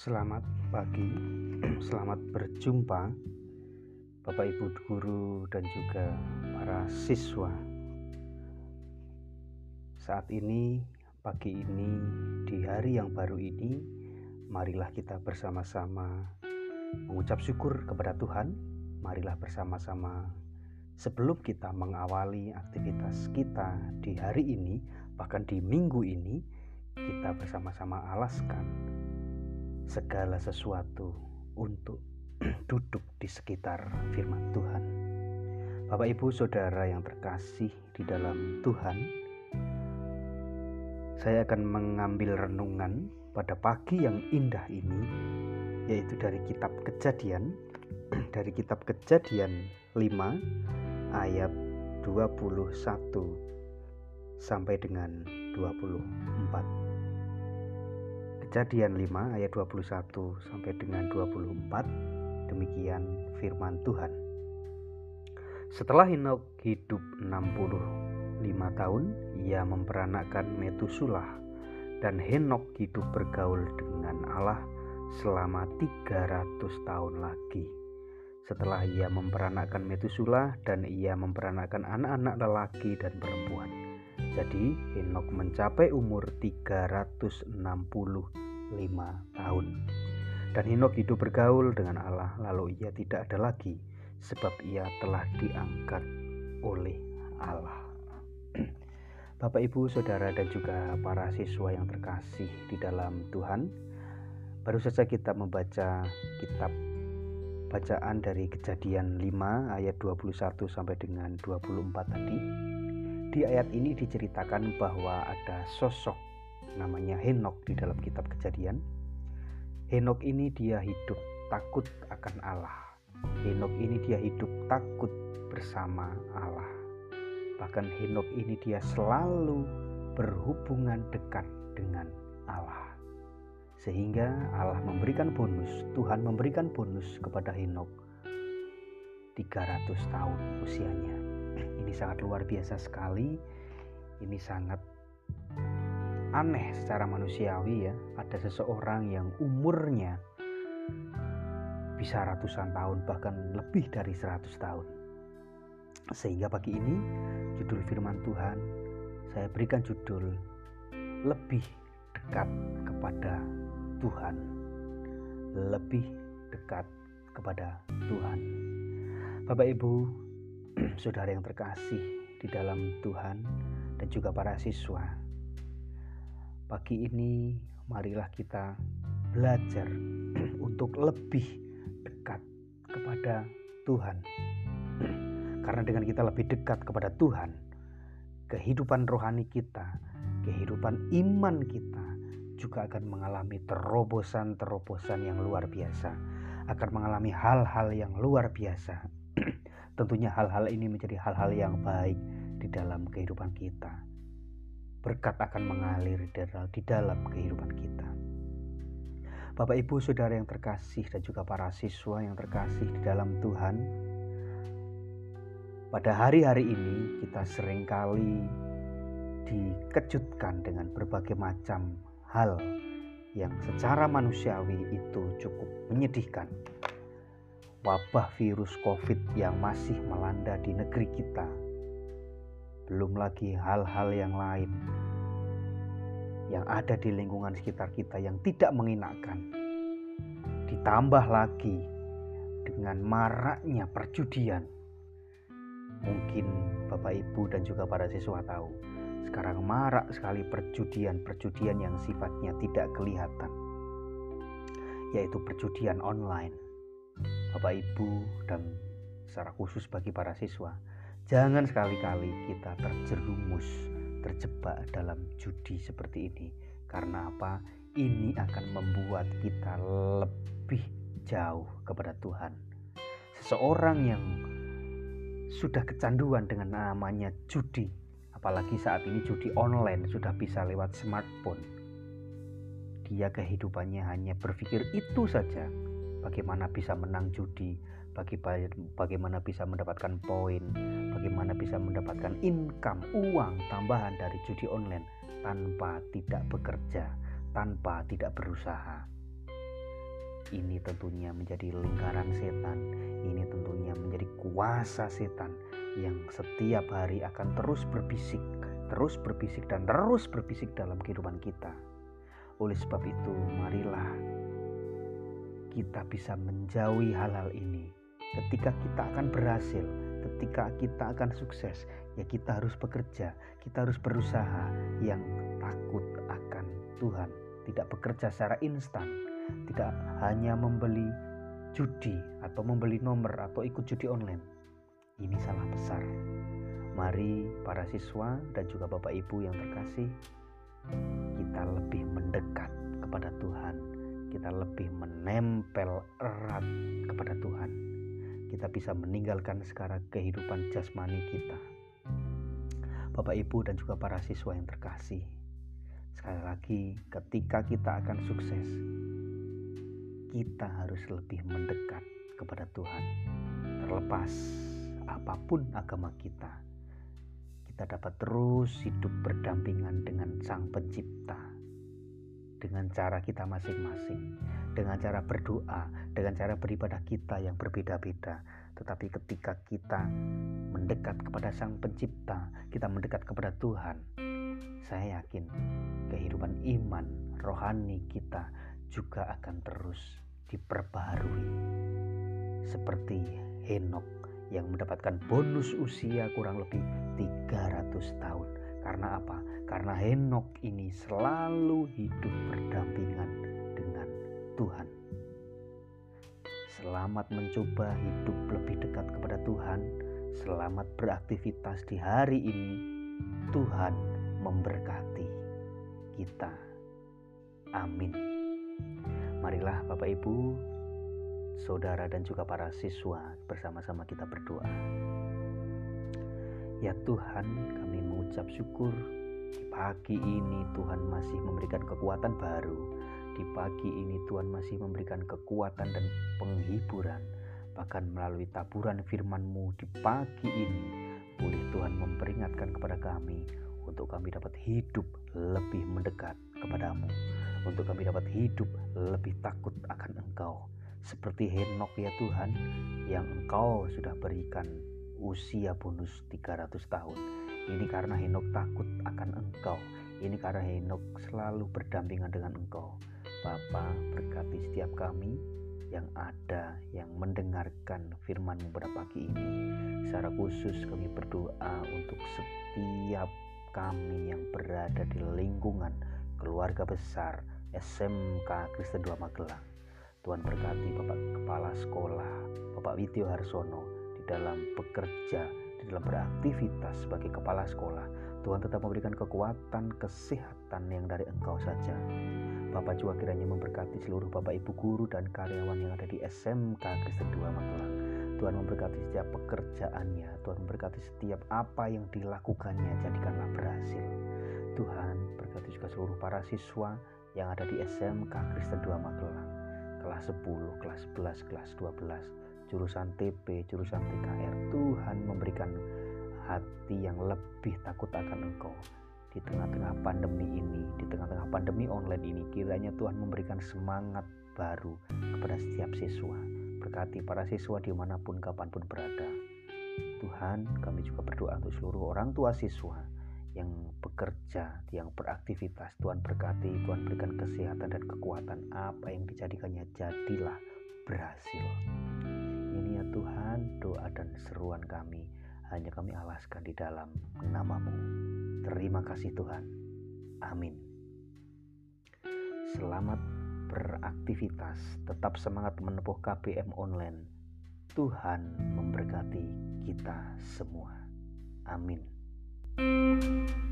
Selamat pagi, selamat berjumpa Bapak Ibu guru dan juga para siswa. Saat ini, pagi ini, di hari yang baru ini, marilah kita bersama-sama mengucap syukur kepada Tuhan. Marilah bersama-sama sebelum kita mengawali aktivitas kita di hari ini, bahkan di minggu ini, kita bersama-sama alaskan segala sesuatu untuk duduk di sekitar firman Tuhan. Bapak, ibu, saudara yang terkasih di dalam Tuhan, saya akan mengambil renungan pada pagi yang indah ini, yaitu dari Kitab Kejadian, dari Kitab Kejadian 5 ayat 21 sampai dengan 24. Kejadian 5 ayat 21 sampai dengan 24 demikian firman Tuhan. Setelah Henok hidup 65 tahun, ia memperanakkan Metusulah dan Henok hidup bergaul dengan Allah selama 300 tahun lagi. Setelah ia memperanakkan Metusulah dan ia memperanakkan anak-anak lelaki dan perempuan. Jadi Henok mencapai umur 365 tahun. Dan Henok hidup bergaul dengan Allah lalu ia tidak ada lagi sebab ia telah diangkat oleh Allah. Bapak Ibu, Saudara dan juga para siswa yang terkasih di dalam Tuhan, baru saja kita membaca kitab bacaan dari Kejadian 5 ayat 21 sampai dengan 24 tadi di ayat ini diceritakan bahwa ada sosok namanya Henok di dalam kitab Kejadian. Henok ini dia hidup takut akan Allah. Henok ini dia hidup takut bersama Allah. Bahkan Henok ini dia selalu berhubungan dekat dengan Allah. Sehingga Allah memberikan bonus, Tuhan memberikan bonus kepada Henok 300 tahun usianya ini sangat luar biasa sekali. Ini sangat aneh secara manusiawi ya. Ada seseorang yang umurnya bisa ratusan tahun bahkan lebih dari 100 tahun. Sehingga pagi ini judul firman Tuhan saya berikan judul lebih dekat kepada Tuhan. Lebih dekat kepada Tuhan. Bapak Ibu saudara yang terkasih di dalam Tuhan dan juga para siswa. Pagi ini marilah kita belajar untuk lebih dekat kepada Tuhan. Karena dengan kita lebih dekat kepada Tuhan, kehidupan rohani kita, kehidupan iman kita juga akan mengalami terobosan-terobosan yang luar biasa, akan mengalami hal-hal yang luar biasa Tentunya hal-hal ini menjadi hal-hal yang baik di dalam kehidupan kita. Berkat akan mengalir di dalam kehidupan kita. Bapak Ibu Saudara yang terkasih dan juga para siswa yang terkasih di dalam Tuhan. Pada hari-hari ini kita sering kali dikejutkan dengan berbagai macam hal yang secara manusiawi itu cukup menyedihkan wabah virus COVID yang masih melanda di negeri kita. Belum lagi hal-hal yang lain yang ada di lingkungan sekitar kita yang tidak menginakkan. Ditambah lagi dengan maraknya perjudian. Mungkin Bapak Ibu dan juga para siswa tahu, sekarang marak sekali perjudian-perjudian yang sifatnya tidak kelihatan, yaitu perjudian online Bapak Ibu dan secara khusus bagi para siswa, jangan sekali-kali kita terjerumus, terjebak dalam judi seperti ini. Karena apa? Ini akan membuat kita lebih jauh kepada Tuhan. Seseorang yang sudah kecanduan dengan namanya judi, apalagi saat ini judi online sudah bisa lewat smartphone. Dia kehidupannya hanya berpikir itu saja, bagaimana bisa menang judi, bagaimana bisa mendapatkan poin, bagaimana bisa mendapatkan income, uang tambahan dari judi online tanpa tidak bekerja, tanpa tidak berusaha. Ini tentunya menjadi lingkaran setan, ini tentunya menjadi kuasa setan yang setiap hari akan terus berbisik, terus berbisik dan terus berbisik dalam kehidupan kita. Oleh sebab itu, marilah kita bisa menjauhi hal-hal ini. Ketika kita akan berhasil, ketika kita akan sukses, ya kita harus bekerja, kita harus berusaha yang takut akan Tuhan, tidak bekerja secara instan, tidak hanya membeli judi atau membeli nomor atau ikut judi online. Ini salah besar. Mari para siswa dan juga Bapak Ibu yang terkasih, kita lebih mendekat kepada Tuhan. Kita lebih menempel erat kepada Tuhan. Kita bisa meninggalkan sekarang kehidupan jasmani kita. Bapak Ibu dan juga para siswa yang terkasih. Sekali lagi, ketika kita akan sukses, kita harus lebih mendekat kepada Tuhan. Terlepas apa pun agama kita, kita dapat terus hidup berdampingan dengan Sang Pencipta dengan cara kita masing-masing, dengan cara berdoa, dengan cara beribadah kita yang berbeda-beda. Tetapi ketika kita mendekat kepada Sang Pencipta, kita mendekat kepada Tuhan, saya yakin kehidupan iman rohani kita juga akan terus diperbarui. Seperti Henok yang mendapatkan bonus usia kurang lebih 300 tahun. Karena apa? Karena Henok ini selalu hidup berdampingan dengan Tuhan. Selamat mencoba hidup lebih dekat kepada Tuhan. Selamat beraktivitas di hari ini. Tuhan memberkati kita. Amin. Marilah Bapak Ibu, saudara dan juga para siswa bersama-sama kita berdoa. Ya Tuhan, kami mengucap syukur di pagi ini Tuhan masih memberikan kekuatan baru. Di pagi ini Tuhan masih memberikan kekuatan dan penghiburan. Bahkan melalui taburan firman-Mu di pagi ini, boleh Tuhan memperingatkan kepada kami untuk kami dapat hidup lebih mendekat kepadamu untuk kami dapat hidup lebih takut akan Engkau. Seperti Henok ya Tuhan, yang Engkau sudah berikan usia bonus 300 tahun. Ini karena Henok takut akan Engkau. Ini karena Henok selalu berdampingan dengan Engkau. Bapa berkati setiap kami yang ada yang mendengarkan firman-Mu pada pagi ini. Secara khusus kami berdoa untuk setiap kami yang berada di lingkungan keluarga besar SMK Kristen 2 Magelang. Tuhan berkati Bapak Kepala Sekolah, Bapak Wityo Harsono dalam bekerja, di dalam beraktivitas sebagai Kepala Sekolah. Tuhan tetap memberikan kekuatan, kesehatan yang dari Engkau saja. Bapak juga kiranya memberkati seluruh Bapak Ibu guru dan karyawan yang ada di SMK Kristen 2 Magelang. Tuhan memberkati setiap pekerjaannya, Tuhan memberkati setiap apa yang dilakukannya, jadikanlah berhasil. Tuhan berkati juga seluruh para siswa yang ada di SMK Kristen 2 Magelang kelas 10, kelas 11, kelas 12 jurusan TP, jurusan TKR Tuhan memberikan hati yang lebih takut akan engkau di tengah-tengah pandemi ini di tengah-tengah pandemi online ini kiranya Tuhan memberikan semangat baru kepada setiap siswa berkati para siswa di mana pun kapan pun berada Tuhan kami juga berdoa untuk seluruh orang tua siswa yang bekerja, yang beraktivitas. Tuhan berkati, Tuhan berikan kesehatan dan kekuatan apa yang dijadikannya jadilah berhasil. Ya Tuhan, doa dan seruan kami hanya kami alaskan di dalam namamu. Terima kasih Tuhan. Amin. Selamat beraktivitas, tetap semangat menempuh KBM online. Tuhan memberkati kita semua. Amin. Thank you.